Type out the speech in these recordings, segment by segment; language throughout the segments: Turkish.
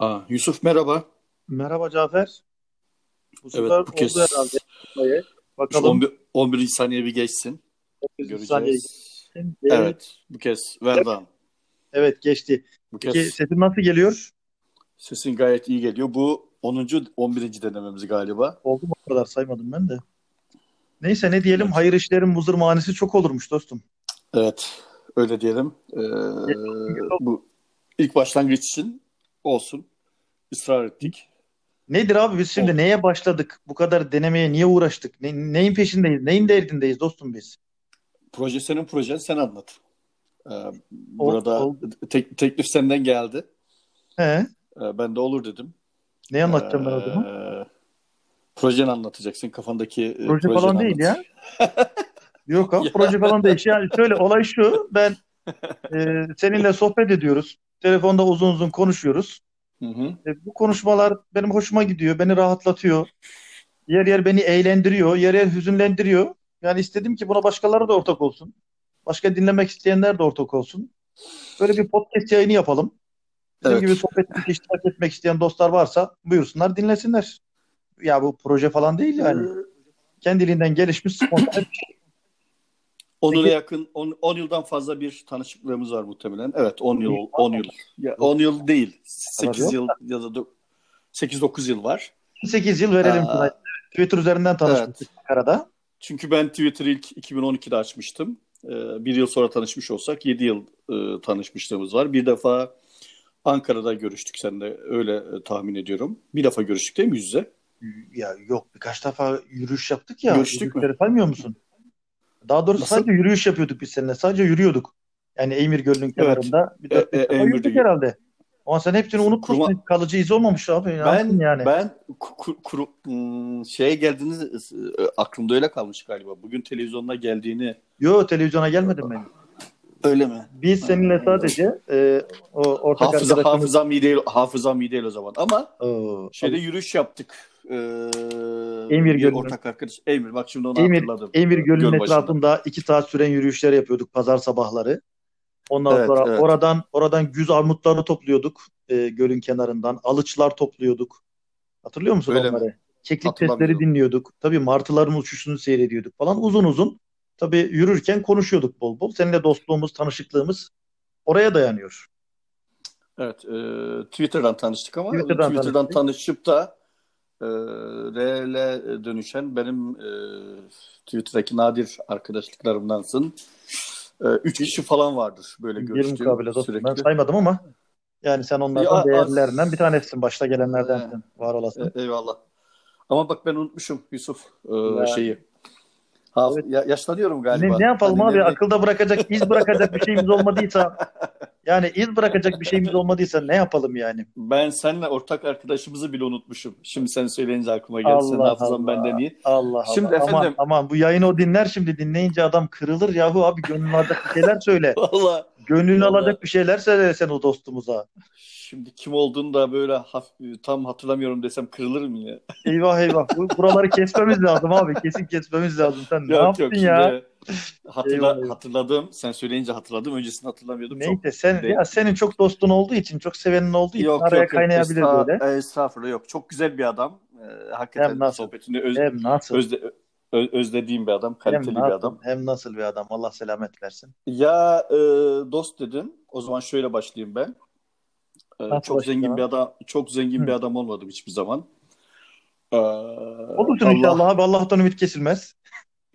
Aa, Yusuf merhaba. Merhaba Cafer. Bu Evet bu kez oldu herhalde. Bakalım 11, 11. saniye bir geçsin. 900 saniye Göreceğiz. geçti. Evet bu kez Verdan. Evet geçti. Bu Peki kez sesim nasıl geliyor? sesin gayet iyi geliyor. Bu 10. 11. denememiz galiba. Oldu mu o kadar saymadım ben de. Neyse ne diyelim Evet. hayır işlerin muzır manisi çok olurmuş dostum. Evet öyle diyelim. Ee, bu ilk başlangıç için olsun. Israr ettik. Nedir abi biz şimdi O, neye başladık? Bu kadar denemeye niye uğraştık? Ne- neyin peşindeyiz? Neyin derdindeyiz dostum biz? proje senin projen sen anlat. Ee, Ol, burada ol. tek- teklif senden geldi. He? Ee, ben de olur dedim. Ne anlatacağım ben o zaman? Ee, projeni anlatacaksın. Kafandaki e, Proje falan değil anlat. ya. Yok abi proje falan değil. Yani şöyle olay şu. Ben e, seninle sohbet ediyoruz. Telefonda uzun uzun konuşuyoruz. Hı hı. E, bu konuşmalar benim hoşuma gidiyor. Beni rahatlatıyor. Yer yer beni eğlendiriyor. Yer yer hüzünlendiriyor. Yani istedim ki buna başkaları da ortak olsun. Başka dinlemek isteyenler de ortak olsun. Böyle bir podcast yayını yapalım. Bizim gibi Evet. sohbette iştirak etmek isteyen dostlar varsa buyursunlar dinlesinler. Ya bu proje falan değil yani. Kendiliğinden gelişmiş spontane bir şey. 10 yıla Peki yakın 10, 10 yıldan fazla bir tanışıklığımız var muhtemelen. Evet 10 yıl 10 Allah yıl. Ya Allah. 10 yıl değil. kadar 8 yok yıl ya da 8 9 yıl var. 8 yıl verelim Aa, sana. Twitter üzerinden tanışmıştık evet. Ankara'da. Çünkü ben Twitter'ı ilk 2012'de açmıştım. Ee, bir yıl sonra tanışmış olsak 7 yıl e, tanışmışlığımız var. Bir defa Ankara'da görüştük seninle öyle e, tahmin ediyorum. Bir defa görüştük değil mi yüz yüze? Ya yok birkaç defa yürüyüş yaptık ya. Görüştük mü? Saymıyor musun? Daha doğrusu Nasıl? sadece yürüyüş yapıyorduk biz seninle. Sadece yürüyorduk. Yani Eymir Gölü'nün Evet. kenarında bir E, 4-5 e, Emir'de yürüdük herhalde. Ama sen hepsini unutmuşsun. kurma Kalıcı iz olmamış abi. Ben yani? ben ku- ku- kuru, hmm, şeye geldiğiniz e, aklımda öyle kalmış galiba. Bugün televizyonda geldiğini Yo televizyona gelmedim ben. Öyle mi? Biz seninle Ha. sadece e, o ortak Hafıza arkadaşımız hafızam iyi değil, hafızam iyi değil o zaman. Ama o, şeyde yürüyüş yaptık. Ee, Emir Gölü'nün ortak arkadaş Emir. Bak şimdi onu Emir, hatırladım. Emir Gölü'nün Göl etrafında iki saat süren yürüyüşler yapıyorduk pazar sabahları. Ondan Evet, sonra evet. oradan oradan güz armutları topluyorduk e, gölün kenarından. Alıçlar topluyorduk. Hatırlıyor musun Öyle mi? onları? Keklik sesleri dinliyorduk. Tabii martıların uçuşunu seyrediyorduk falan. Uzun uzun. Tabii yürürken konuşuyorduk bol bol. Seninle dostluğumuz, tanışıklığımız oraya dayanıyor. Evet, e, Twitter'dan tanıştık ama Twitter'dan Twitter'dan tanıştık. tanışıp da e, reale dönüşen benim e, Twitter'daki nadir arkadaşlıklarımdansın. E, üç kişi falan vardır böyle görüştüğüm mukabele dostum. Ben sürekli. saymadım ama yani sen Ya, onlardan az, değerlilerinden bir tanesisin. Başta e, gelenlerdensin. Var olasın. e, eyvallah. Ama bak ben unutmuşum Yusuf e, Ya, şeyi. Haf evet. ya, yaşlanıyorum Ne, galiba. ne yapalım Hani abi? ne, ne Akılda bırakacak, iz bırakacak bir şeyimiz olmadıysa, yani iz bırakacak bir şeyimiz olmadıysa ne yapalım yani? Ben seninle ortak arkadaşımızı bile unutmuşum. Şimdi sen söyleyince aklıma geldi. Senin Allah hafızan benden iyi. Allah Şimdi Allah. Aman efendim aman bu yayını o dinler şimdi dinleyince adam kırılır yahu abi gönlünü alacak bir şeyler söyle. valla Gönlünü valla alacak bir şeyler söyle sen o dostumuza. Şimdi kim olduğunu da böyle haf- tam hatırlamıyorum desem kırılır mı ya? Eyvah eyvah. Bu, buraları kesmemiz lazım abi. Kesin kesmemiz lazım. Sen ne Yok yaptın yok ya? hatırla Eyvah hatırladım. Sen söyleyince hatırladım. Öncesini hatırlamıyordum. Çok Neyse sen de ya senin çok dostun olduğu için, çok sevenin olduğu için yok araya yok kaynayabilir Esta böyle. estağfurullah yok. Çok güzel bir adam. Ee, Hem hakikaten nasıl? sohbetini öz, Hem nasıl? özlediğim bir adam. Hem Kaliteli bir nasıl? adam. Hem nasıl bir adam. Allah selamet versin. Ya e, dost dedin. O zaman şöyle başlayayım ben. Ee, çok zengin bir adam, çok zengin bir Hı. adam olmadım hiçbir zaman. Ee, Olursun Allah inşallah abi. Allah'tan ümit kesilmez.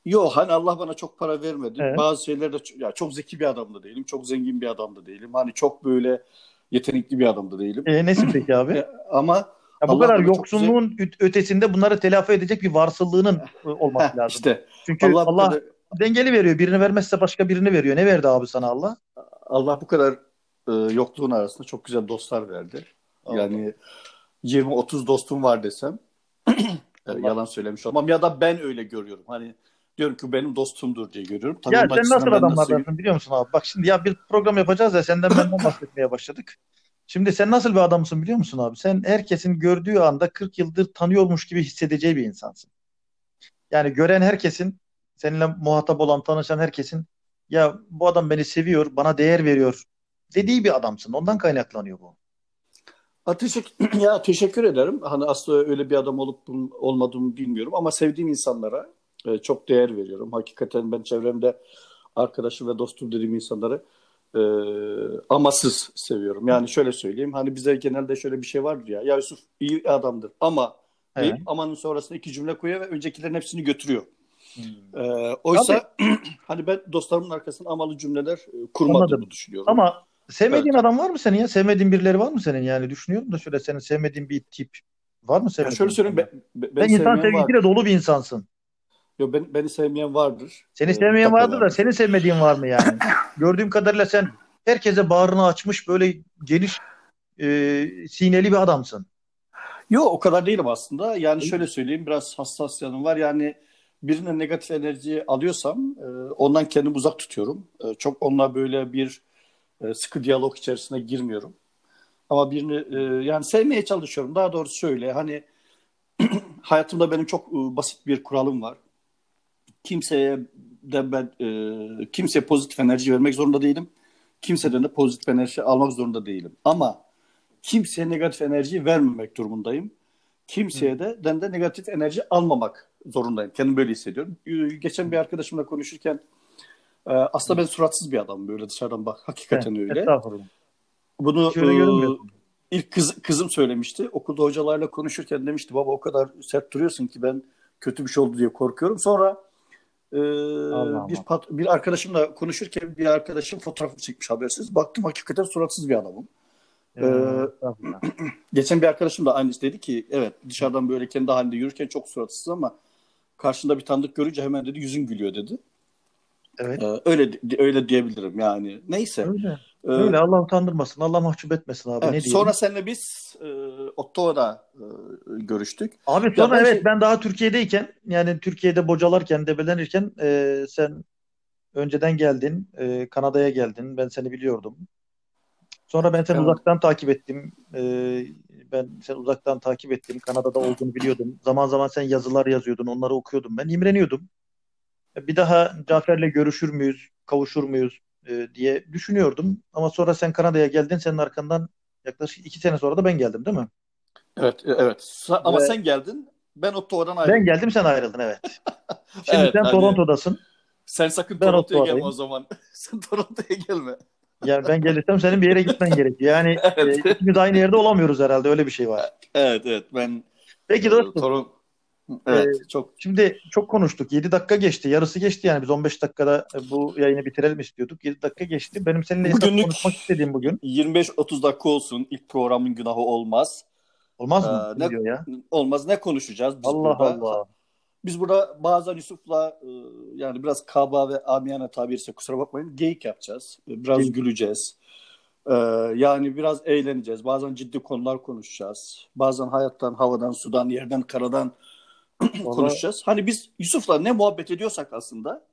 Yok hani Allah bana çok para vermedi. He. Bazı şeylerde ya çok zeki bir adam da değilim. Çok zengin bir adam da değilim. Hani çok böyle yetenekli bir adam da değilim. E, nesin peki abi? E, ama Ya bu Allah kadar güzel yoksunluğun öt- ötesinde bunları telafi edecek bir varsıllığının e, olması Heh, lazım. işte Çünkü Allah Allah kadar dengeli veriyor. Birini vermezse başka birini veriyor. Ne verdi abi sana Allah? Allah bu kadar e, yokluğun arasında çok güzel dostlar verdi. Allah. Yani 20-30 dostum var desem e, yalan söylemiş olmam ya da ben öyle görüyorum. Hani diyorum ki benim dostumdur diye görüyorum. Tabii Ya sen nasıl ben nasıl adamlardansın biliyor musun abi? Bak şimdi ya bir program yapacağız ya senden benden bahsetmeye başladık. Şimdi sen nasıl bir adamsın biliyor musun abi? Sen herkesin gördüğü anda 40 yıldır tanıyormuş gibi hissedeceği bir insansın. Yani gören herkesin, seninle muhatap olan, tanışan herkesin ya bu adam beni seviyor, bana değer veriyor dediği bir adamsın. Ondan kaynaklanıyor bu. Ha, teşekkür, ya teşekkür ederim. Hani aslında öyle bir adam olup olmadığımı bilmiyorum ama sevdiğim insanlara e, çok değer veriyorum. Hakikaten ben çevremde arkadaşım ve dostum dediğim insanları e, amasız seviyorum. Yani şöyle söyleyeyim. Hani bize genelde şöyle bir şey vardır ya. Ya Yusuf iyi adamdır ama deyip evet. amanın sonrasında iki cümle koyuyor ve öncekilerin hepsini götürüyor. Hmm. Ee, oysa hani ben dostlarımın arkasından amalı cümleler e, kurmadığımı Anladım. düşünüyorum. Ama sevmediğin evet. adam var mı senin ya? Sevmediğin birileri var mı senin yani? Düşünüyorum da şöyle senin sevmediğin bir tip var mı sevmediğin? Ya şöyle söyleyeyim ben, ben, ben insan sevgisiyle dolu bir insansın. Yok ben, beni sevmeyen vardır. Seni ee, sevmeyen vardır da seni sevmediğin var mı yani? Gördüğüm kadarıyla sen herkese bağrını açmış böyle geniş e, sineli bir adamsın. Yok o kadar değilim aslında. Yani şöyle söyleyeyim biraz hassas yanım var. Yani birine negatif enerji alıyorsam e, ondan kendimi uzak tutuyorum. E, çok onunla böyle bir e, sıkı diyalog içerisine girmiyorum. Ama birini yani sevmeye çalışıyorum. Daha doğrusu şöyle hani hayatımda benim çok basit bir kuralım var. Kimseye de ben kimseye pozitif enerji vermek zorunda değilim. Kimseden de pozitif enerji almak zorunda değilim. Ama kimseye negatif enerji vermemek durumundayım. Kimseye de, den de negatif enerji almamak zorundayım. Kendimi böyle hissediyorum. Geçen bir arkadaşımla konuşurken e, aslında ben suratsız bir adamım böyle dışarıdan bak. Hakikaten öyle. Estağfurullah. Bunu e, ilk kız, kızım söylemişti. Okulda hocalarla konuşurken demişti baba o kadar sert duruyorsun ki ben kötü bir şey oldu diye korkuyorum. Sonra e, Allah bir pat, bir arkadaşımla konuşurken bir arkadaşım fotoğrafı çekmiş habersiz. Baktım hakikaten suratsız bir adamım. Ee, geçen bir arkadaşım da aynısı dedi ki evet dışarıdan böyle kendi halinde yürürken çok suratsız ama karşında bir tanıdık görünce hemen dedi yüzün gülüyor dedi. Evet. Ee, öyle öyle diyebilirim yani. Neyse. Öyle. Ee, öyle Allah utandırmasın. Allah mahcup etmesin abi. Evet, ne sonra seninle biz e, Ottawa'da e, görüştük. Abi sonra evet şey... ben daha Türkiye'deyken yani Türkiye'de bocalarken debelenirken e, sen önceden geldin. E, Kanada'ya geldin. Ben seni biliyordum. Sonra ben seni evet. uzaktan takip ettim. Ee, ben seni uzaktan takip ettim. Kanada'da olduğunu biliyordum. Zaman zaman sen yazılar yazıyordun. Onları okuyordum. Ben imreniyordum. Bir daha Cafer'le görüşür müyüz, kavuşur muyuz e, diye düşünüyordum. Ama sonra sen Kanada'ya geldin. Senin arkandan yaklaşık iki sene sonra da ben geldim değil mi? Evet, e, evet. Ama Ve... sen geldin. Ben Ottawa'dan ayrıldım. Ben geldim, sen ayrıldın evet. Şimdi evet, sen hani... Toronto'dasın. Sen sakın ben Toronto'ya gelme o zaman. sen Toronto'ya gelme. Yani ben gelirsem senin bir yere gitmen gerekiyor. Yani evet. e, ikimiz aynı yerde olamıyoruz herhalde. Öyle bir şey var. Evet evet. Ben Peki e, dostum. Torun... Evet, ee, çok. Şimdi çok konuştuk. 7 dakika geçti. Yarısı geçti yani. Biz 15 dakikada bu yayını bitirelim istiyorduk. 7 dakika geçti. Benim seninle Bugünlük konuşmak istediğim bugün. 25-30 dakika olsun. İlk programın günahı olmaz. Olmaz mı? Ee, ne, ya? Olmaz. Ne konuşacağız biz Allah burada? Allah. Biz burada bazen Yusuf'la e, yani biraz kaba ve amiyane tabirse kusura bakmayın geyik yapacağız. Biraz geyik. güleceğiz. Ee, yani biraz eğleneceğiz. Bazen ciddi konular konuşacağız. Bazen hayattan, havadan, sudan, yerden, karadan konuşacağız. Hani biz Yusuf'la ne muhabbet ediyorsak aslında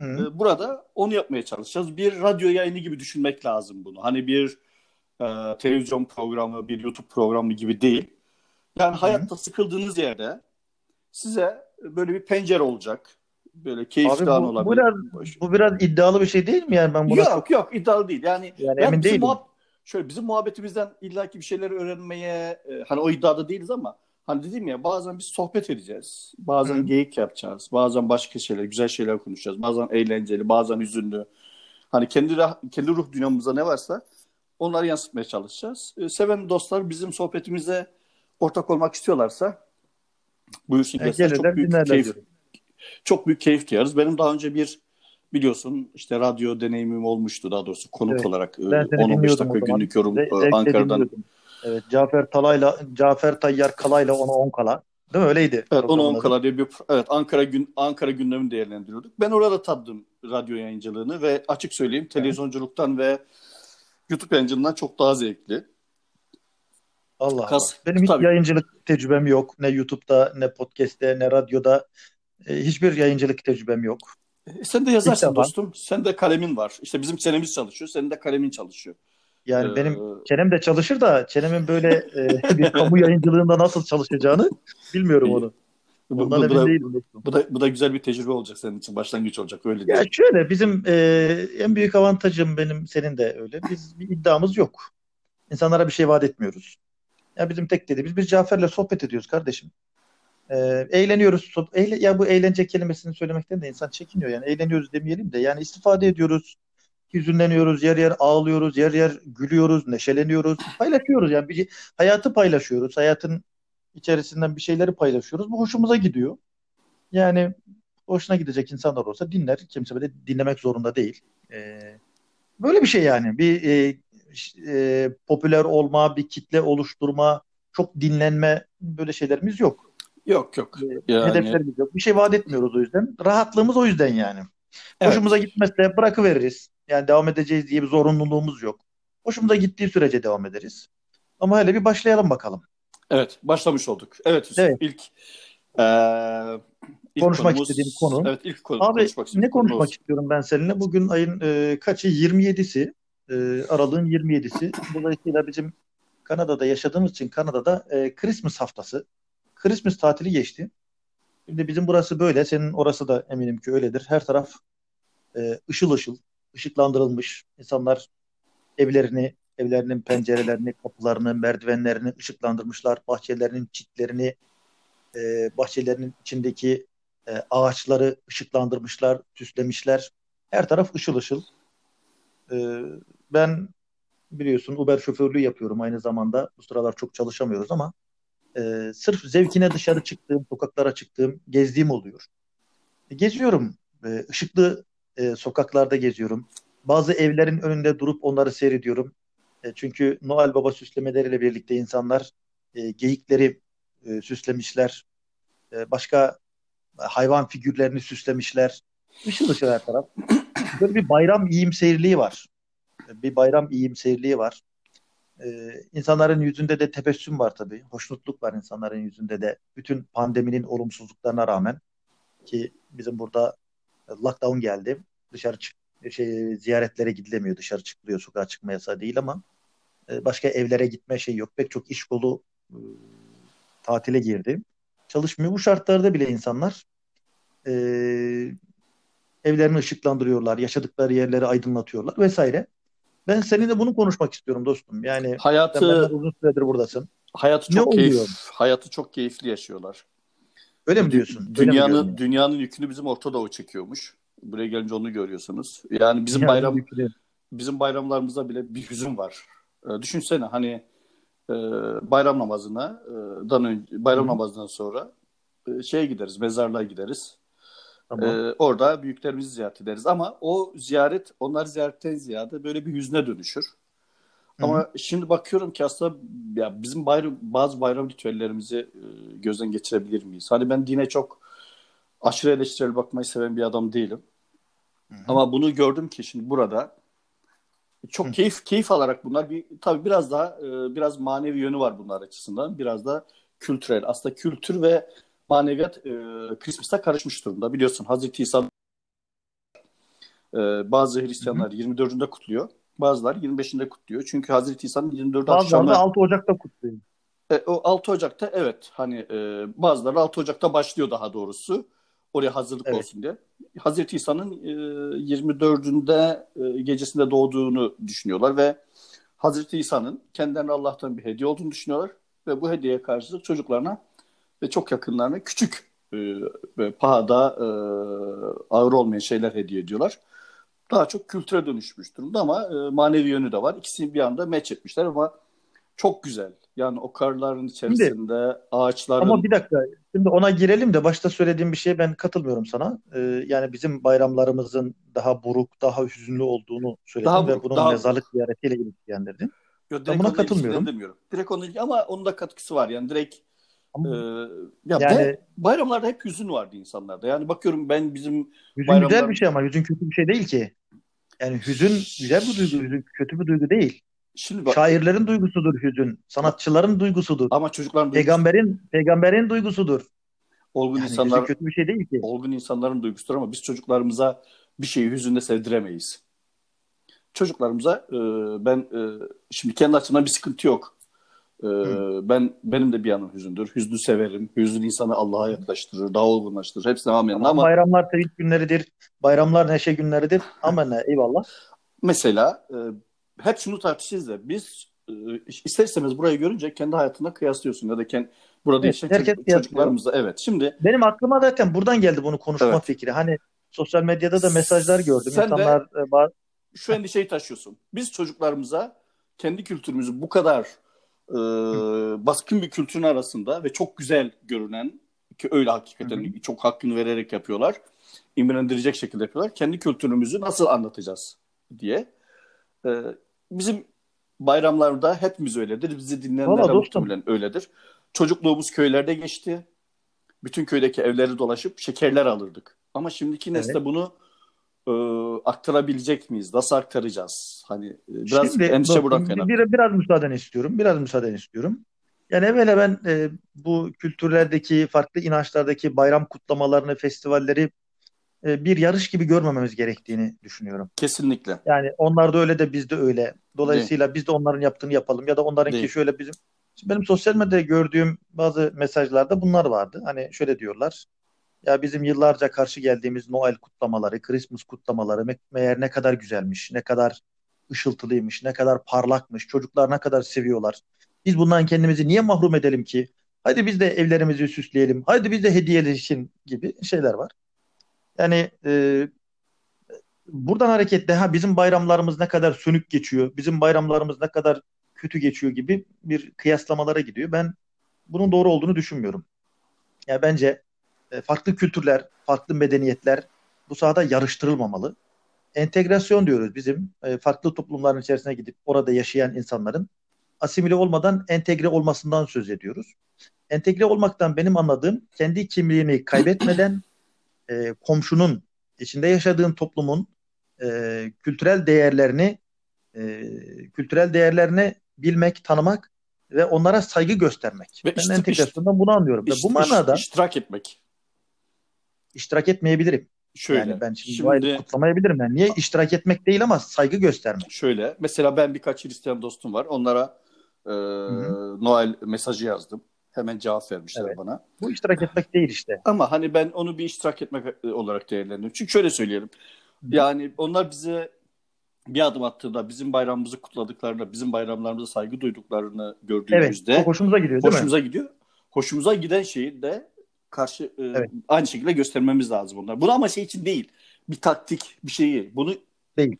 Hı. E, burada onu yapmaya çalışacağız. Bir radyo yayını gibi düşünmek lazım bunu. Hani bir e, televizyon programı, bir YouTube programı gibi değil. Yani hayatta Hı. sıkıldığınız yerde size böyle bir pencere olacak. Böyle keyifli an olabilir. Bu biraz, bu biraz iddialı bir şey değil mi yani ben buna Yok yok iddialı değil. Yani, yani emin değilim. Muhab- şöyle bizim muhabbetimizden illaki bir şeyler öğrenmeye e, hani o iddiada değiliz ama hani dedim ya bazen biz sohbet edeceğiz. Bazen Hı. geyik yapacağız. Bazen başka şeyler, güzel şeyler konuşacağız. Bazen eğlenceli, bazen hüzünlü. Hani kendi kendi ruh dünyamızda ne varsa onları yansıtmaya çalışacağız. E, seven dostlar bizim sohbetimize ortak olmak istiyorlarsa Buyursun yani gelirler, çok büyük keyif, diyorum. çok büyük keyif duyarız. Benim daha önce bir biliyorsun işte radyo deneyimim olmuştu daha doğrusu konuk evet. olarak 10-15 e, dakika günlük yorum Ze- e, Ankara'dan. Evet Cafer Talay'la Cafer Tayyar Kalay'la onu 10 kala. Değil mi? Öyleydi. Evet onu 10 kala diye bir evet Ankara gün Ankara gündemini değerlendiriyorduk. Ben orada tattım radyo yayıncılığını ve açık söyleyeyim televizyonculuktan ve YouTube yayıncılığından çok daha zevkli. Allah Kas, Allah. Benim hiç tabii. yayıncılık tecrübem yok. Ne YouTube'da, ne podcast'te, ne radyoda. E, hiçbir yayıncılık tecrübem yok. E, sen de yazarsın dostum. Sen de kalemin var. İşte bizim çenemiz çalışıyor. Senin de kalemin çalışıyor. Yani ee... benim çenem de çalışır da çenemin böyle e, bir kamu yayıncılığında nasıl çalışacağını bilmiyorum onu. Bu, bu, bu, da, bu, da, bu da güzel bir tecrübe olacak senin için. Başlangıç olacak öyle Ya şöyle bizim e, en büyük avantajım benim senin de öyle. Biz bir iddiamız yok. İnsanlara bir şey vaat etmiyoruz. Ya bizim tek dediğimiz biz Cafer'le sohbet ediyoruz kardeşim. Ee, eğleniyoruz. Eğle- ya bu eğlence kelimesini söylemekten de insan çekiniyor yani. Eğleniyoruz demeyelim de yani istifade ediyoruz. Hüzünleniyoruz, yer yer ağlıyoruz, yer yer gülüyoruz, neşeleniyoruz, paylaşıyoruz yani bir hayatı paylaşıyoruz. Hayatın içerisinden bir şeyleri paylaşıyoruz. Bu hoşumuza gidiyor. Yani hoşuna gidecek insanlar olsa dinler. Kimse böyle dinlemek zorunda değil. Ee, böyle bir şey yani. Bir e, e, popüler olma, bir kitle oluşturma, çok dinlenme böyle şeylerimiz yok. Yok yok. Ee, Yani hedeflerimiz yok. Bir şey vaat etmiyoruz o yüzden. Rahatlığımız o yüzden yani. evet. Hoşumuza gitmezse bırakıveririz. Yani devam edeceğiz diye bir zorunluluğumuz yok. Hoşumuza gittiği sürece devam ederiz. Ama hele bir başlayalım bakalım. Evet, başlamış olduk. Evet Yusuf, Evet. ilk ilk Konuşmak konumuz, istediğim konu. evet ilk konu, Abi konuşmak ne konuşmak konumuz. istiyorum ben seninle? Bugün ayın e, kaçı? 27'si. E, Aralığın 27'si. Dolayısıyla bizim Kanada'da yaşadığımız için Kanada'da e, Christmas haftası. Christmas tatili geçti. Şimdi bizim burası böyle. Senin orası da eminim ki öyledir. Her taraf e, ışıl ışıl, ışıklandırılmış. İnsanlar evlerini, evlerinin pencerelerini, kapılarını, merdivenlerini ışıklandırmışlar. Bahçelerinin çitlerini, e, bahçelerinin içindeki e, ağaçları ışıklandırmışlar, süslemişler. Her taraf ışıl ışıl. E, ben biliyorsun Uber şoförlüğü yapıyorum aynı zamanda. Bu sıralar çok çalışamıyoruz ama e, sırf zevkine dışarı çıktığım, sokaklara çıktığım, gezdiğim oluyor. E, geziyorum. E, ışıklı e, sokaklarda geziyorum. Bazı evlerin önünde durup onları seyrediyorum. E, çünkü Noel Baba süslemeleriyle birlikte insanlar e, geyikleri e, süslemişler. E, başka hayvan figürlerini süslemişler. Işıl ışıl her taraf. Böyle bir bayram iyimserliği var. Bir bayram iyimserliği var. Ee, insanların yüzünde de tebessüm var tabii. Hoşnutluk var insanların yüzünde de. Bütün pandeminin olumsuzluklarına rağmen ki bizim burada lockdown geldi. Dışarı çık şey ziyaretlere gidilemiyor. Dışarı çıkılıyor. Sokağa çıkma yasağı değil ama e, başka evlere gitme şey yok. Pek çok iş kolu e, tatile girdi. Çalışmıyor. Bu şartlarda bile insanlar e, evlerini ışıklandırıyorlar, yaşadıkları yerleri aydınlatıyorlar vesaire. Ben seninle bunu konuşmak istiyorum dostum. Yani Hayatı uzun süredir buradasın. hayatı Ne çok keyif oluyor? hayatı çok keyifli yaşıyorlar. Öyle mi diyorsun? Öyle mi dünyanın görünüyor? dünyanın yükünü bizim Orta Doğu çekiyormuş. Buraya gelince onu görüyorsunuz. Yani bizim Dünyanın bayram yükünü. bizim bayramlarımızda bile bir hüzün var. Ee, düşünsene hani e, bayram namazına e, dan önce bayram hı. namazından sonra e, şeye gideriz, mezarlığa gideriz. Tamam. Ee, orada büyüklerimizi ziyaret ederiz ama o ziyaret onlar ziyaretten ziyade böyle bir hüzne dönüşür. Ama şimdi bakıyorum ki aslında ya bizim bayram, bazı bayram ritüellerimizi e, gözden geçirebilir miyiz? Hani ben dine çok aşırı eleştirel bakmayı seven bir adam değilim. Hı hı. Ama bunu gördüm ki şimdi burada çok keyif keyif alarak bunlar bir tabii biraz daha e, biraz manevi yönü var bunlar açısından. Biraz da kültürel. Aslında kültür ve maneviyat e, Christmas'a karışmış durumda. Biliyorsun Hazreti İsa e, bazı. Hristiyanlar 24'ünde kutluyor. Bazıları 25'inde kutluyor. Çünkü Hazreti İsa'nın 24 Bazıları da akşamı 6 Ocak'ta kutluyor. e, o 6 Ocak'ta evet hani e, bazıları 6 Ocak'ta başlıyor daha doğrusu. Oraya hazırlık Evet. olsun diye. Hazreti İsa'nın e, 24'ünde e, gecesinde doğduğunu düşünüyorlar ve Hazreti İsa'nın kendilerine Allah'tan bir hediye olduğunu düşünüyorlar ve bu hediyeye karşılık çocuklarına ve çok yakınlarına küçük e, ve pahada e, ağır olmayan şeyler hediye ediyorlar. Daha çok kültüre dönüşmüş durumda ama e, manevi yönü de var. İkisini bir anda match etmişler ama çok güzel. Yani o karların Şimdi içerisinde ama ağaçların bir dakika. Şimdi ona girelim de başta söylediğim bir şeye ben katılmıyorum sana. Ee, yani bizim bayramlarımızın daha buruk, daha hüzünlü olduğunu söyledin daha ve bunun daha mezarlık ziyaretiyle ilişkilendirdin. Yo, Ben buna katılmıyorum. ilişkilendirmiyorum. Direkt ilgili ama onun da katkısı var. Yani direkt e, Ama ya yani ve bayramlarda hep hüzün vardı insanlarda. Yani bakıyorum ben bizim hüzün güzel bayramlar bir şey ama hüzün kötü bir şey değil ki. Yani hüzün güzel bir duygu, hüzün kötü bir duygu değil. şimdi bak Şairlerin duygusudur hüzün, sanatçıların duygusudur, ama çocukların duygusu peygamberin peygamberin duygusudur. olgun Yani insanlar kötü bir şey değil ki. olgun insanların duygusudur ama biz çocuklarımıza bir şeyi hüzünle sevdiremeyiz. Çocuklarımıza e, ben e, şimdi kendi açımdan bir sıkıntı yok. E, Hı. ben benim de bir yanım hüzündür. Hüznü severim. Hüzün insanı Allah'a yaklaştırır, daha olgunlaştırır. Hepsine amenna Tamam ama bayramlar sevinç günleridir, bayramlar neşe günleridir. Amenna eyvallah. mesela e, hep şunu tartışırız da biz e, ister istemez burayı görünce kendi hayatına kıyaslıyorsun ya da kendi burada Evet, yaşayan herkes çocuk, çocuklarımızla evet. Şimdi Benim aklıma zaten buradan geldi bunu konuşma Evet. fikri. Hani sosyal medyada da mesajlar gördüm. Sen de- İnsanlar e, bazı şu endişeyi taşıyorsun. Biz çocuklarımıza kendi kültürümüzü bu kadar e, baskın bir kültürün arasında ve çok güzel görünen ki öyle hakikaten çok hakkını vererek yapıyorlar. İmrendirecek şekilde yapıyorlar. Kendi kültürümüzü nasıl anlatacağız diye. E, bizim bayramlarda hepimiz öyledir. Bizi dinleyenler muhtemelen öyledir. Çocukluğumuz köylerde geçti. Bütün köydeki evleri dolaşıp şekerler alırdık. Ama şimdiki nesle Evet. bunu e, aktarabilecek miyiz? Nasıl aktaracağız? Hani e, biraz Şimdi endişe dostum, bir- kaynaklı. bir- biraz müsaaden istiyorum. Biraz müsaaden istiyorum. Yani evvela ben e, bu kültürlerdeki, farklı inançlardaki bayram kutlamalarını, festivalleri e, bir yarış gibi görmememiz gerektiğini düşünüyorum. Kesinlikle. Yani onlar da öyle de biz de öyle. Dolayısıyla biz de onların yaptığını yapalım ya da onlarınki Değil. şöyle bizim. Şimdi benim sosyal medyada gördüğüm bazı mesajlarda bunlar vardı. Hani şöyle diyorlar. Ya bizim yıllarca karşı geldiğimiz Noel kutlamaları, Christmas kutlamaları me- meğer ne kadar güzelmiş, ne kadar ışıltılıymış, ne kadar parlakmış, çocuklar ne kadar seviyorlar. Biz bundan kendimizi niye mahrum edelim ki? Hadi biz de evlerimizi süsleyelim, hadi biz de hediyeleşin gibi şeyler var. Yani e, buradan hareketle ha bizim bayramlarımız ne kadar sönük geçiyor, bizim bayramlarımız ne kadar kötü geçiyor gibi bir kıyaslamalara gidiyor. Ben bunun doğru olduğunu düşünmüyorum. Ya bence farklı kültürler, farklı medeniyetler bu sahada yarıştırılmamalı. Entegrasyon diyoruz bizim e, farklı toplumların içerisine gidip orada yaşayan insanların asimile olmadan entegre olmasından söz ediyoruz. Entegre olmaktan benim anladığım kendi kimliğini kaybetmeden e, komşunun içinde yaşadığın toplumun e, kültürel değerlerini e, kültürel değerlerini bilmek, tanımak ve onlara saygı göstermek. Ve ben işte- entegrasyondan bunu anlıyorum. Ve İş- bu manada iştirak etmek. İştirak etmeyebilirim. Şöyle. Yani ben şimdi, şimdi kutlamayabilirim. Yani niye iştirak etmek değil ama saygı göstermek. şöyle. Mesela ben birkaç Hristiyan dostum var. Onlara e, Noel mesajı yazdım. Hemen cevap vermişler Evet. bana. Bu iştirak etmek değil işte. Ama hani ben onu bir iştirak etmek olarak değerlendiriyorum. Çünkü şöyle söyleyelim. Yani onlar bize bir adım attığında, bizim bayramımızı kutladıklarında, bizim bayramlarımıza saygı duyduklarını Evet. gördüğümüzde Çok hoşumuza gidiyor değil mi? hoşumuza gidiyor. Hoşumuza giden şeyi de karşı e, Evet. aynı şekilde göstermemiz lazım onlar. Bunu ama şey için değil. Bir taktik, bir şeyi. Bunu Değil.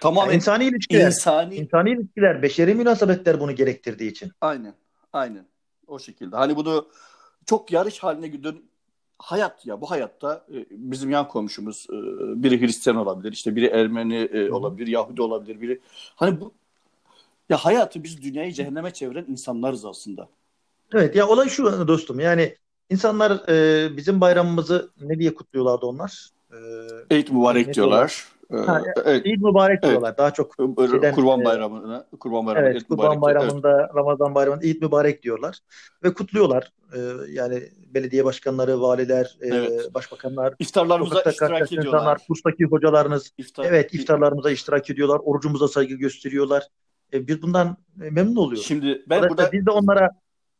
tamamen Yani insani ilişkiler, insani insani ilişkiler, beşeri münasebetler bunu gerektirdiği için. Aynen. Aynen. O şekilde. Hani bunu çok yarış haline gidiyor. Hayat ya bu hayatta e, bizim yan komşumuz e, biri Hristiyan olabilir, işte biri Ermeni e, olabilir, Yahudi olabilir, biri hani bu ya hayatı biz dünyayı cehenneme çeviren insanlarız aslında. Evet ya olay şu dostum yani insanlar e, bizim bayramımızı ne diye kutluyorlardı onlar? E, Eid mübarek diyorlar. E, Ha, evet. Eid mübarek Evet. diyorlar. Daha çok E, şeyden, Kurban e, bayramına, Kurban bayramı, Evet, Eid Kurban diyor. Evet. Bayramı'nda, Ramazan Bayramı'nda Eid Mübarek diyorlar ve kutluyorlar. Ee, yani belediye başkanları, valiler, e, Evet. başbakanlar, İftarlarımıza iştirak ediyorlar. insanlar, kurstaki hocalarınız, İftar, evet iftarlarımıza iştirak ediyorlar, orucumuza saygı gösteriyorlar. E, biz bundan e, memnun oluyoruz. Şimdi ben burada biz de onlara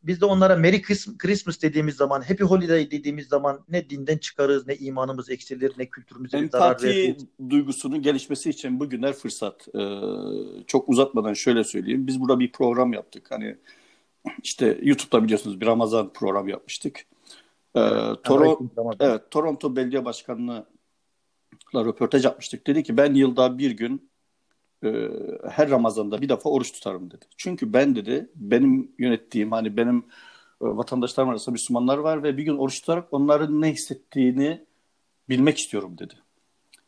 biz de onlara Merry Christ- Christmas dediğimiz zaman, Happy Holiday dediğimiz zaman ne dinden çıkarız, ne imanımız eksilir, ne kültürümüze bir zarar Empati veririz. duygusunun gelişmesi için bugünler fırsat. Ee, çok uzatmadan şöyle söyleyeyim. Biz burada bir program yaptık. Hani işte YouTube'da biliyorsunuz bir Ramazan programı yapmıştık. Ee, Toro, Aleyküm selam. evet, Toronto Belediye Başkanı'na röportaj yapmıştık. Dedi ki ben yılda bir gün e, her Ramazan'da bir defa oruç tutarım dedi. Çünkü ben dedi benim yönettiğim hani benim e, vatandaşlarım arasında Müslümanlar var ve bir gün oruç tutarak onların ne hissettiğini bilmek istiyorum dedi.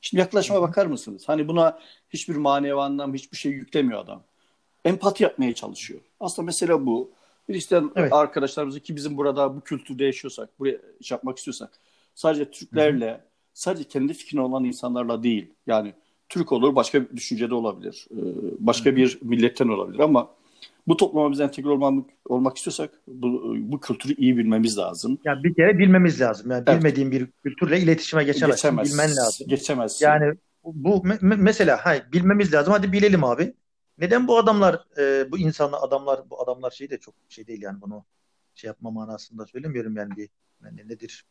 Şimdi yaklaşıma bakar mısınız? Hani buna hiçbir manevi anlam, hiçbir şey yüklemiyor adam. Empati yapmaya çalışıyor. Aslında mesele bu. Hristiyan Evet. arkadaşlarımızı ki bizim burada bu kültürde yaşıyorsak, buraya iş yapmak istiyorsak sadece Türklerle, sadece kendi fikrine olan insanlarla değil. Yani Türk olur, başka bir düşüncede olabilir. e, Başka bir milletten olabilir ama bu topluma biz entegre olmak, olmak istiyorsak bu, bu kültürü iyi bilmemiz lazım. Yani bir kere bilmemiz lazım. Yani Evet. bilmediğin bir kültürle iletişime geçemezsin. Geçemez. Bilmen lazım. Geçemez. Yani bu me- me- mesela hay bilmemiz lazım. Hadi bilelim abi. Neden bu adamlar e, bu insanlar adamlar bu adamlar şey de çok şey değil yani bunu şey yapma manasında söylemiyorum yani bir yani nedir?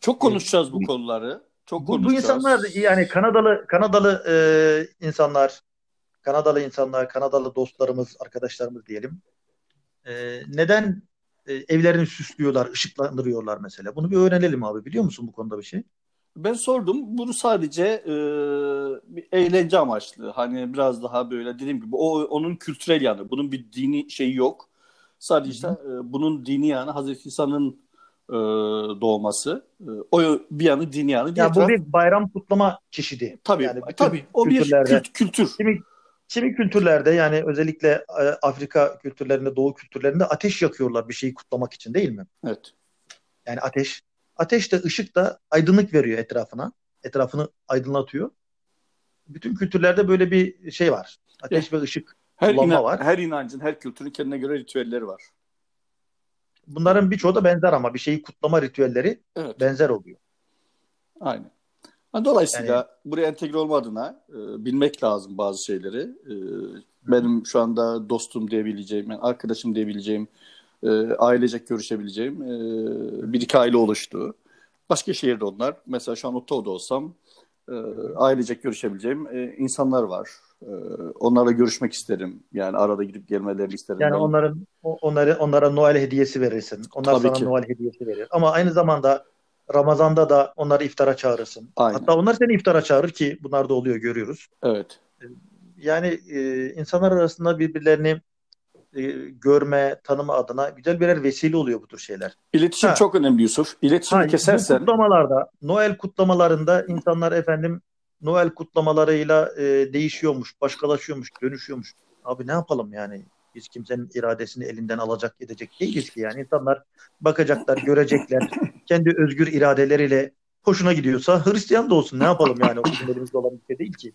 Çok konuşacağız bu Bu- konuları. Çok Bu, bu insanlar yani Kanadalı Kanadalı e, insanlar Kanadalı insanlar, Kanadalı dostlarımız, arkadaşlarımız diyelim. E, neden e, evlerini süslüyorlar, ışıklandırıyorlar mesela? Bunu bir öğrenelim abi. Biliyor musun bu konuda bir şey? Ben sordum. Bunu sadece e, bir eğlence amaçlı. Hani biraz daha böyle dediğim gibi o onun kültürel yanı. Bunun bir dini şeyi yok. Sadece işte, e, bunun dini yanı Hazreti İsa'nın e, doğması. E, o bir yanı dini yanı. Ya bu taraf... bir bayram kutlama çeşidi. Tabii. Yani tabii. O bir kült, kültür. Kimi, kimi kültürlerde yani özellikle e, Afrika kültürlerinde, Doğu kültürlerinde ateş yakıyorlar bir şeyi kutlamak için değil mi? Evet. Yani ateş Ateş de ışık da aydınlık veriyor etrafına. Etrafını aydınlatıyor. Bütün kültürlerde böyle bir şey var. Ateş ve ışık her inan, var. Her inancın, her kültürün kendine göre ritüelleri var. Bunların birçoğu da benzer ama bir şeyi kutlama ritüelleri evet. benzer oluyor. Aynen. Dolayısıyla yani, buraya entegre olma adına e, bilmek lazım bazı şeyleri. E, benim şu anda dostum diyebileceğim, yani arkadaşım diyebileceğim e, ailecek görüşebileceğim e, bir iki aile oluştu. Başka şehirde onlar. Mesela şu an Ottawa'da olsam e, ailecek görüşebileceğim e, insanlar var. E, onlarla görüşmek isterim. Yani arada gidip gelmelerini isterim. Yani ben. onların onları onlara Noel hediyesi verirsin. Onlar Tabii sana ki. Noel hediyesi verir. Ama aynı zamanda Ramazan'da da onları iftara çağırırsın. Aynen. Hatta onlar seni iftara çağırır ki bunlar da oluyor görüyoruz. Evet. Yani e, insanlar arasında birbirlerini e, görme, tanıma adına güzel birer vesile oluyor bu tür şeyler. İletişim ha. çok önemli Yusuf. İletişimi ha, kesersen. Kutlamalarda, Noel kutlamalarında insanlar efendim Noel kutlamalarıyla e, değişiyormuş, başkalaşıyormuş, dönüşüyormuş. Abi ne yapalım yani? Biz kimsenin iradesini elinden alacak edecek değiliz ki yani. insanlar bakacaklar, görecekler. kendi özgür iradeleriyle hoşuna gidiyorsa Hristiyan da olsun ne yapalım yani. O bizim elimizde olan bir şey değil ki.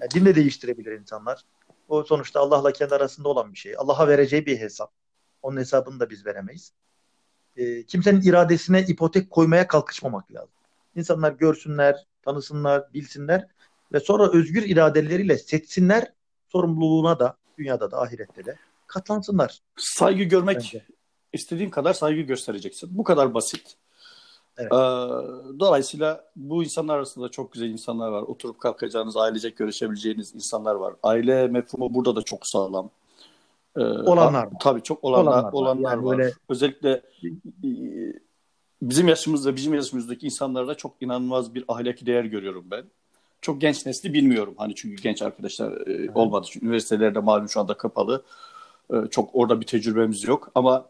Yani din de değiştirebilir insanlar. O sonuçta Allah'la kendi arasında olan bir şey. Allah'a vereceği bir hesap. Onun hesabını da biz veremeyiz. E, kimsenin iradesine ipotek koymaya kalkışmamak lazım. İnsanlar görsünler, tanısınlar, bilsinler ve sonra özgür iradeleriyle seçsinler sorumluluğuna da dünyada da ahirette de katlansınlar. Saygı görmek Bence. istediğin kadar saygı göstereceksin. Bu kadar basit. Evet. Ee, dolayısıyla bu insanlar arasında çok güzel insanlar var. Oturup kalkacağınız, ailecek görüşebileceğiniz insanlar var. Aile mefhumu burada da çok sağlam. Ee, olanlar var. Tabii çok olanlar, olanlar, olanlar var. Yani var. Böyle... Özellikle bizim yaşımızda, bizim yaşımızdaki insanlarda çok inanılmaz bir ahlaki değer görüyorum ben. Çok genç nesli bilmiyorum. Hani çünkü genç arkadaşlar e, olmadı. Çünkü üniversitelerde malum şu anda kapalı. E, çok orada bir tecrübemiz yok. Ama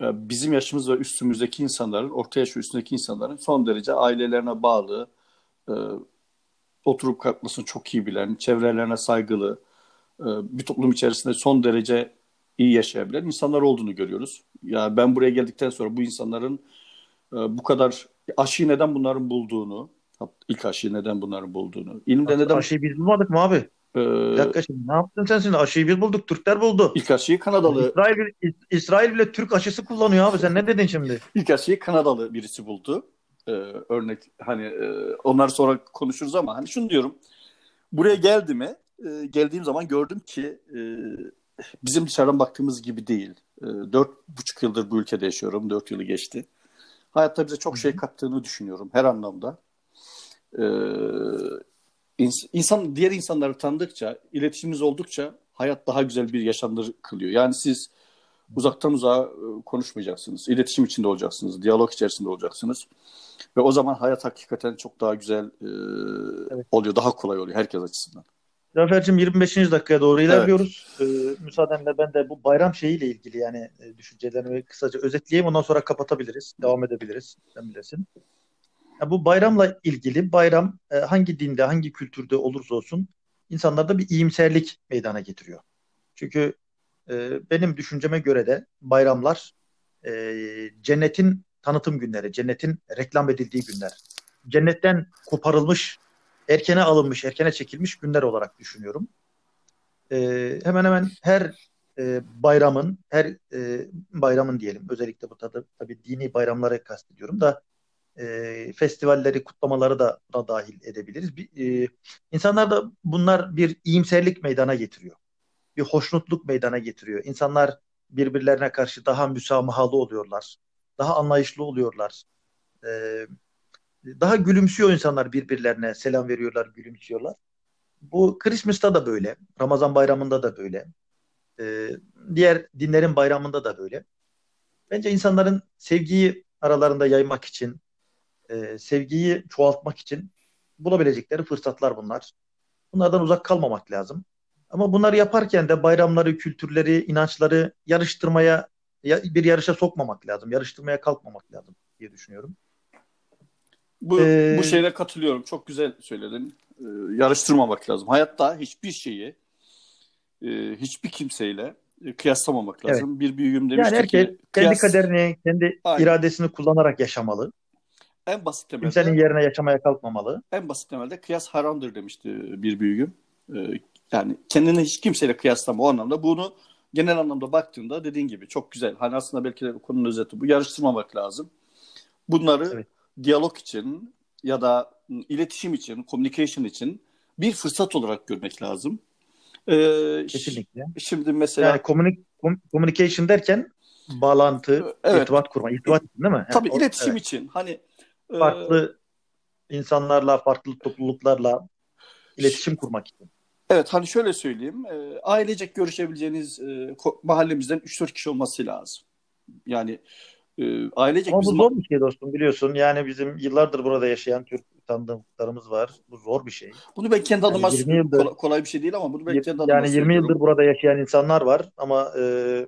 e, bizim yaşımız ve üstümüzdeki insanların, orta yaş üstündeki insanların son derece ailelerine bağlı, e, oturup kalkmasını çok iyi bilen, çevrelerine saygılı, e, bir toplum içerisinde son derece iyi yaşayabilen insanlar olduğunu görüyoruz. Ya yani ben buraya geldikten sonra bu insanların bu kadar aşıyı neden bunların bulduğunu, ilk aşıyı neden bunların bulduğunu, ilimde neden... Aşıyı biz bulmadık mı abi? Ee, bir dakika şimdi ne yaptın sen şimdi? Aşıyı biz bulduk. Türkler buldu. İlk aşıyı Kanadalı. İsrail, İsrail bile Türk aşısı kullanıyor abi. Sen ne dedin şimdi? İlk aşıyı Kanadalı birisi buldu. Ee, örnek hani e, onlar sonra konuşuruz ama hani şunu diyorum. Buraya geldi mi? E, geldiğim zaman gördüm ki e, bizim dışarıdan baktığımız gibi değil. E, dört buçuk yıldır bu ülkede yaşıyorum. Dört yılı geçti. Hayatta bize çok şey kattığını düşünüyorum her anlamda. Ee, insan diğer insanları tanıdıkça, iletişimimiz oldukça hayat daha güzel bir yaşanır kılıyor. Yani siz uzaktan uzağa e, konuşmayacaksınız. İletişim içinde olacaksınız. Diyalog içerisinde olacaksınız. Ve o zaman hayat hakikaten çok daha güzel e, evet. oluyor. Daha kolay oluyor herkes açısından. Zafer'cim 25. dakikaya doğru ilerliyoruz. Evet. Ee, müsaadenle ben de bu bayram şeyiyle ilgili yani e, düşüncelerimi kısaca özetleyeyim. Ondan sonra kapatabiliriz. Devam edebiliriz. Sen bilirsin. Yani bu bayramla ilgili bayram e, hangi dinde, hangi kültürde olursa olsun insanlarda bir iyimserlik meydana getiriyor. Çünkü e, benim düşünceme göre de bayramlar e, cennetin tanıtım günleri, cennetin reklam edildiği günler. Cennetten koparılmış, erkene alınmış, erkene çekilmiş günler olarak düşünüyorum. E, hemen hemen her e, bayramın, her e, bayramın diyelim, özellikle bu tabi, tabii dini bayramları kastediyorum da e, festivalleri, kutlamaları da buna dahil edebiliriz. Bir, e, insanlarda bunlar bir iyimserlik meydana getiriyor. Bir hoşnutluk meydana getiriyor. İnsanlar birbirlerine karşı daha müsamahalı oluyorlar. Daha anlayışlı oluyorlar. E, daha gülümsüyor insanlar birbirlerine. Selam veriyorlar, gülümsüyorlar. Bu Christmas'ta da böyle, Ramazan bayramında da böyle, e, diğer dinlerin bayramında da böyle. Bence insanların sevgiyi aralarında yaymak için, e, sevgiyi çoğaltmak için bulabilecekleri fırsatlar bunlar. Bunlardan uzak kalmamak lazım. Ama bunları yaparken de bayramları, kültürleri, inançları yarıştırmaya, bir yarışa sokmamak lazım. Yarıştırmaya kalkmamak lazım diye düşünüyorum. Bu, ee, bu şeyle katılıyorum. Çok güzel söyledin. Ee, yarıştırmamak lazım. Hayatta hiçbir şeyi e, hiçbir kimseyle e, kıyaslamamak lazım. Evet. Bir büyüğüm demişti yani herkes ki kendi kaderini, kendi Aynen. iradesini kullanarak yaşamalı. En basit temelde kimsenin yerine yaşamaya kalkmamalı. En basit temelde kıyas haramdır demişti bir büyüğüm. Ee, yani kendini hiç kimseyle kıyaslama o anlamda. Bunu genel anlamda baktığında dediğin gibi çok güzel. Hani aslında belki de konunun özeti bu. Yarıştırmamak lazım. Bunları evet. Diyalog için ya da iletişim için, communication için bir fırsat olarak görmek lazım. Ee, Kesinlikle. Şimdi mesela yani communic communication derken bağlantı, evet. irtibat kurma, irtibat değil mi? Tabii yani, iletişim evet. için. Hani farklı e... insanlarla, farklı topluluklarla iletişim kurmak için. Evet hani şöyle söyleyeyim. E, ailecek görüşebileceğiniz e, mahallemizden 3-4 kişi olması lazım. Yani e, ailecek Ama bu zor bir şey dostum biliyorsun. Yani bizim yıllardır burada yaşayan Türk tanıdıklarımız var. Bu zor bir şey. Bunu ben kendi adıma yani yıldır, kolay, kolay bir şey değil ama bunu ben kendi adıma Yani 20 yıldır burada yaşayan insanlar var ama e, e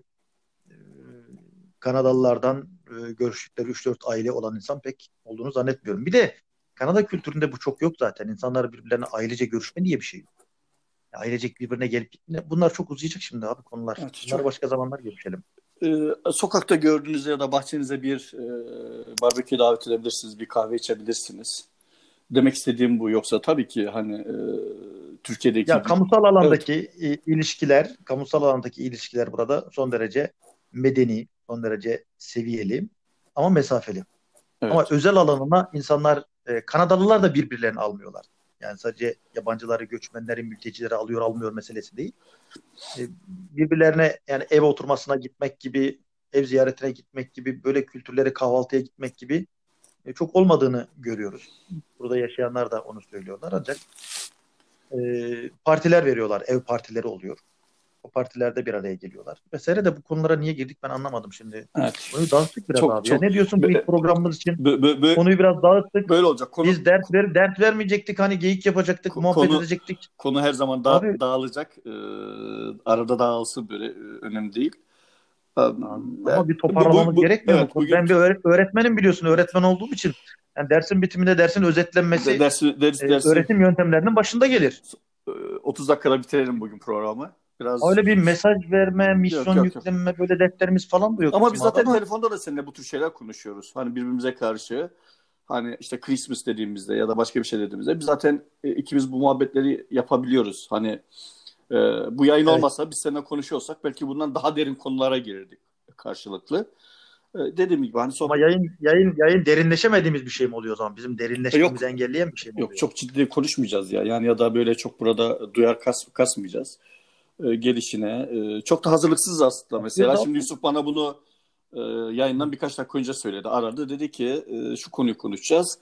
Kanadalılardan e, görüştükleri 3-4 aile olan insan pek olduğunu zannetmiyorum. Bir de Kanada kültüründe bu çok yok zaten. İnsanlar birbirlerine ailece görüşme diye bir şey yok. Ailecek birbirine gelip gitme. Bunlar çok uzayacak şimdi abi konular. Evet, çok... başka zamanlar görüşelim. Ee, sokakta gördüğünüzde ya da bahçenize bir e, barbekü davet edebilirsiniz, bir kahve içebilirsiniz. Demek istediğim bu. Yoksa tabii ki hani e, Türkiye'deki... Ya kamusal alandaki evet. ilişkiler, kamusal alandaki ilişkiler burada son derece medeni, son derece seviyeli ama mesafeli. Evet. Ama özel alanına insanlar, e, Kanadalılar da birbirlerini almıyorlar. Yani sadece yabancıları, göçmenleri, mültecileri alıyor almıyor meselesi değil. E, birbirlerine yani ev oturmasına gitmek gibi, ev ziyaretine gitmek gibi, böyle kültürlere kahvaltıya gitmek gibi e, çok olmadığını görüyoruz. Burada yaşayanlar da onu söylüyorlar. Ancak e, partiler veriyorlar, ev partileri oluyor. O partilerde bir araya geliyorlar. Vesaire de bu konulara niye girdik ben anlamadım şimdi. Evet. Konuyu dağıttık biraz çok, abi. Çok, ya. Ne diyorsun bu ilk programımız için? Bö, bö, bö, konuyu biraz dağıttık. Böyle olacak. Konu, Biz dert, ver, dert vermeyecektik. Hani geyik yapacaktık, konu, muhabbet edecektik. Konu her zaman da, abi, dağılacak. Ee, arada dağılsın böyle e, önemli değil. Ama ben, bir toparlamamız bu, bu, gerekmiyor evet, mu? Bugün... Ben bir öğretmenim biliyorsun. Öğretmen olduğum için yani dersin bitiminde dersin özetlenmesi dersi, ders, e, dersi, öğretim yöntemlerinin başında gelir. 30 dakikada bitirelim bugün programı. Biraz öyle bir mesaj verme, misyon yok, yok, yüklenme yok. böyle defterimiz falan da yok. Ama biz zaten ama... telefonda da seninle bu tür şeyler konuşuyoruz. Hani birbirimize karşı hani işte Christmas dediğimizde ya da başka bir şey dediğimizde biz zaten e, ikimiz bu muhabbetleri yapabiliyoruz. Hani e, bu yayın evet. olmasa biz seninle konuşuyorsak belki bundan daha derin konulara girirdik karşılıklı. E, dediğim gibi hani son... Ama yayın yayın yayın derinleşemediğimiz bir şey mi oluyor o zaman? Bizim derinleşmemizi yok, engelleyen bir şey mi yok, oluyor? Yok çok ciddi konuşmayacağız ya. Yani ya da böyle çok burada duyar kas, kasmayacağız e, gelişine. E, çok da hazırlıksız aslında mesela. Yok, Şimdi Yusuf bana bunu e, yayından birkaç dakika önce söyledi. Aradı dedi ki e, şu konuyu konuşacağız.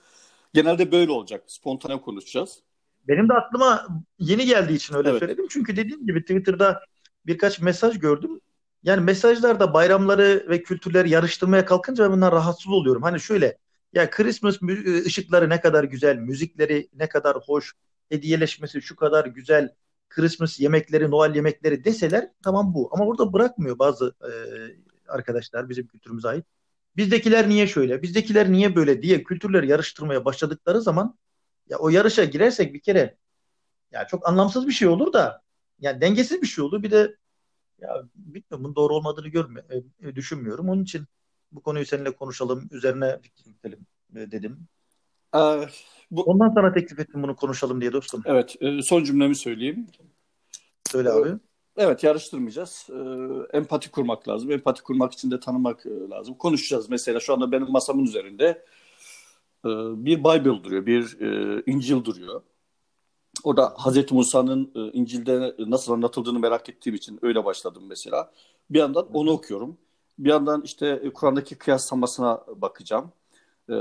Genelde böyle olacak. Spontane konuşacağız. Benim de aklıma yeni geldiği için öyle evet. söyledim. Çünkü dediğim gibi Twitter'da birkaç mesaj gördüm. Yani mesajlarda bayramları ve kültürleri yarıştırmaya kalkınca ben bundan rahatsız oluyorum. Hani şöyle ya Christmas ışıkları ne kadar güzel, müzikleri ne kadar hoş, hediyeleşmesi şu kadar güzel, Christmas yemekleri, Noel yemekleri deseler tamam bu. Ama burada bırakmıyor bazı e, arkadaşlar bizim kültürümüze ait. Bizdekiler niye şöyle, bizdekiler niye böyle diye kültürleri yarıştırmaya başladıkları zaman ya o yarışa girersek bir kere ya çok anlamsız bir şey olur da yani dengesiz bir şey olur. Bir de ya bilmiyorum bunun doğru olmadığını görme, e, düşünmüyorum. Onun için bu konuyu seninle konuşalım, üzerine fikir yürütelim e, dedim. Ee, bu... Ondan sonra teklif ettim bunu konuşalım diye dostum. Evet, e, son cümlemi söyleyeyim. Söyle abi. Evet, yarıştırmayacağız. E, empati kurmak lazım. Empati kurmak için de tanımak e, lazım. Konuşacağız mesela şu anda benim masamın üzerinde e, bir Bible duruyor, bir e, İncil duruyor. Orada Hazreti Musa'nın e, İncil'de nasıl anlatıldığını merak ettiğim için öyle başladım mesela. Bir yandan onu okuyorum. Bir yandan işte Kur'an'daki kıyaslamasına bakacağım. Ee,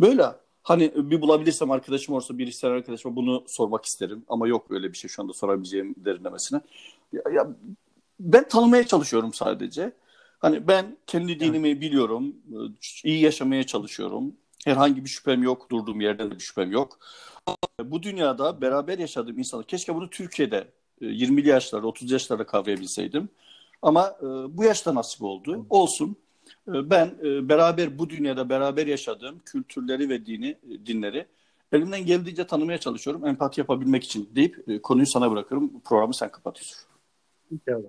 böyle Hani bir bulabilirsem arkadaşım olursa bir ister arkadaşıma bunu sormak isterim. Ama yok öyle bir şey şu anda sorabileceğim derinlemesine. Ya, ya, ben tanımaya çalışıyorum sadece. Hani ben kendi dinimi biliyorum. iyi yaşamaya çalışıyorum. Herhangi bir şüphem yok. Durduğum yerde de bir şüphem yok. Bu dünyada beraber yaşadığım insanlar keşke bunu Türkiye'de 20'li yaşlarda, 30 yaşlarda kavrayabilseydim. Ama bu yaşta nasip oldu. Olsun. Ben beraber bu dünyada beraber yaşadığım kültürleri ve dini dinleri elimden geldiğince tanımaya çalışıyorum. Empati yapabilmek için deyip konuyu sana bırakıyorum. Programı sen kapatıyorsun. Peki abi.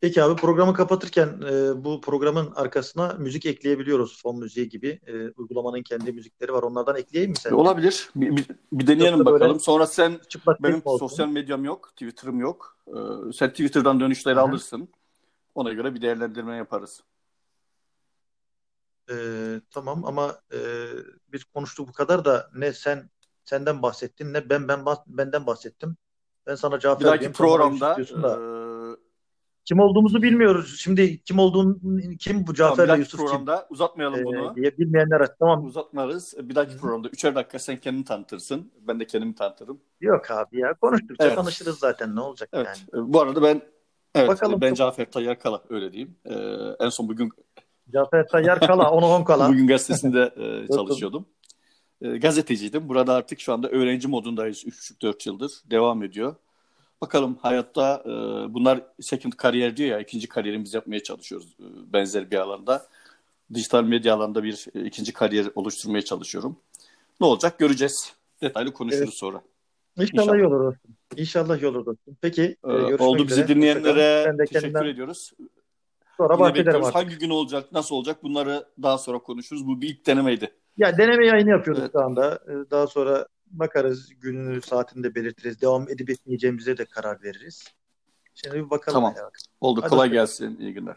Peki abi programı kapatırken e, bu programın arkasına müzik ekleyebiliyoruz. Fon müziği gibi. E, uygulamanın kendi müzikleri var. Onlardan ekleyeyim mi sen? Olabilir. Bir, bir, bir deneyelim Yoksa bakalım. Sonra sen benim olsun. sosyal medyam yok. Twitter'ım yok. E, sen Twitter'dan dönüşleri Hı-hı. alırsın. Ona göre bir değerlendirme yaparız. E, tamam ama e, biz konuştuk bu kadar da ne sen senden bahsettin ne ben ben benden bahsettim. Ben sana cevap. Bir dahaki programda kim olduğumuzu bilmiyoruz. Şimdi kim olduğunu kim bu Cafer tamam, Yusuf programda kim? uzatmayalım ee, bunu. Diye bilmeyenler aç. Tamam. Uzatmarız. Bir dahaki programda üçer dakika sen kendini tanıtırsın. Ben de kendimi tanıtırım. Yok abi ya konuştukça evet. tanışırız zaten ne olacak evet. yani. Bu arada ben evet Bakalım. ben Cafer Tayyar Kala öyle diyeyim. Ee, en son bugün Cafer Tayyar Kala onu on kala. bugün gazetesinde e, çalışıyordum. E, gazeteciydim. Burada artık şu anda öğrenci modundayız 3,5-4 yıldır. Devam ediyor. Bakalım hayatta e, bunlar second kariyer diyor ya ikinci kariyerimizi yapmaya çalışıyoruz e, benzer bir alanda. Dijital medya alanında bir e, ikinci kariyer oluşturmaya çalışıyorum. Ne olacak göreceğiz. Detaylı konuşuruz evet. sonra. İnşallah, İnşallah iyi olur dostum. İnşallah iyi olur dostum. Peki ee, oldu bizi üzere. dinleyenlere teşekkür kendinden... ediyoruz. Sonra bahsederim artık. Hangi gün olacak, nasıl olacak bunları daha sonra konuşuruz. Bu bir ilk denemeydi. Ya deneme yayını yapıyoruz evet. şu anda. Ee, daha sonra bakarız gününü saatini de belirtiriz. Devam edip etmeyeceğimize de karar veririz. Şimdi bir bakalım. Tamam. Oldu. Hadi Kolay gelsin. İyi günler.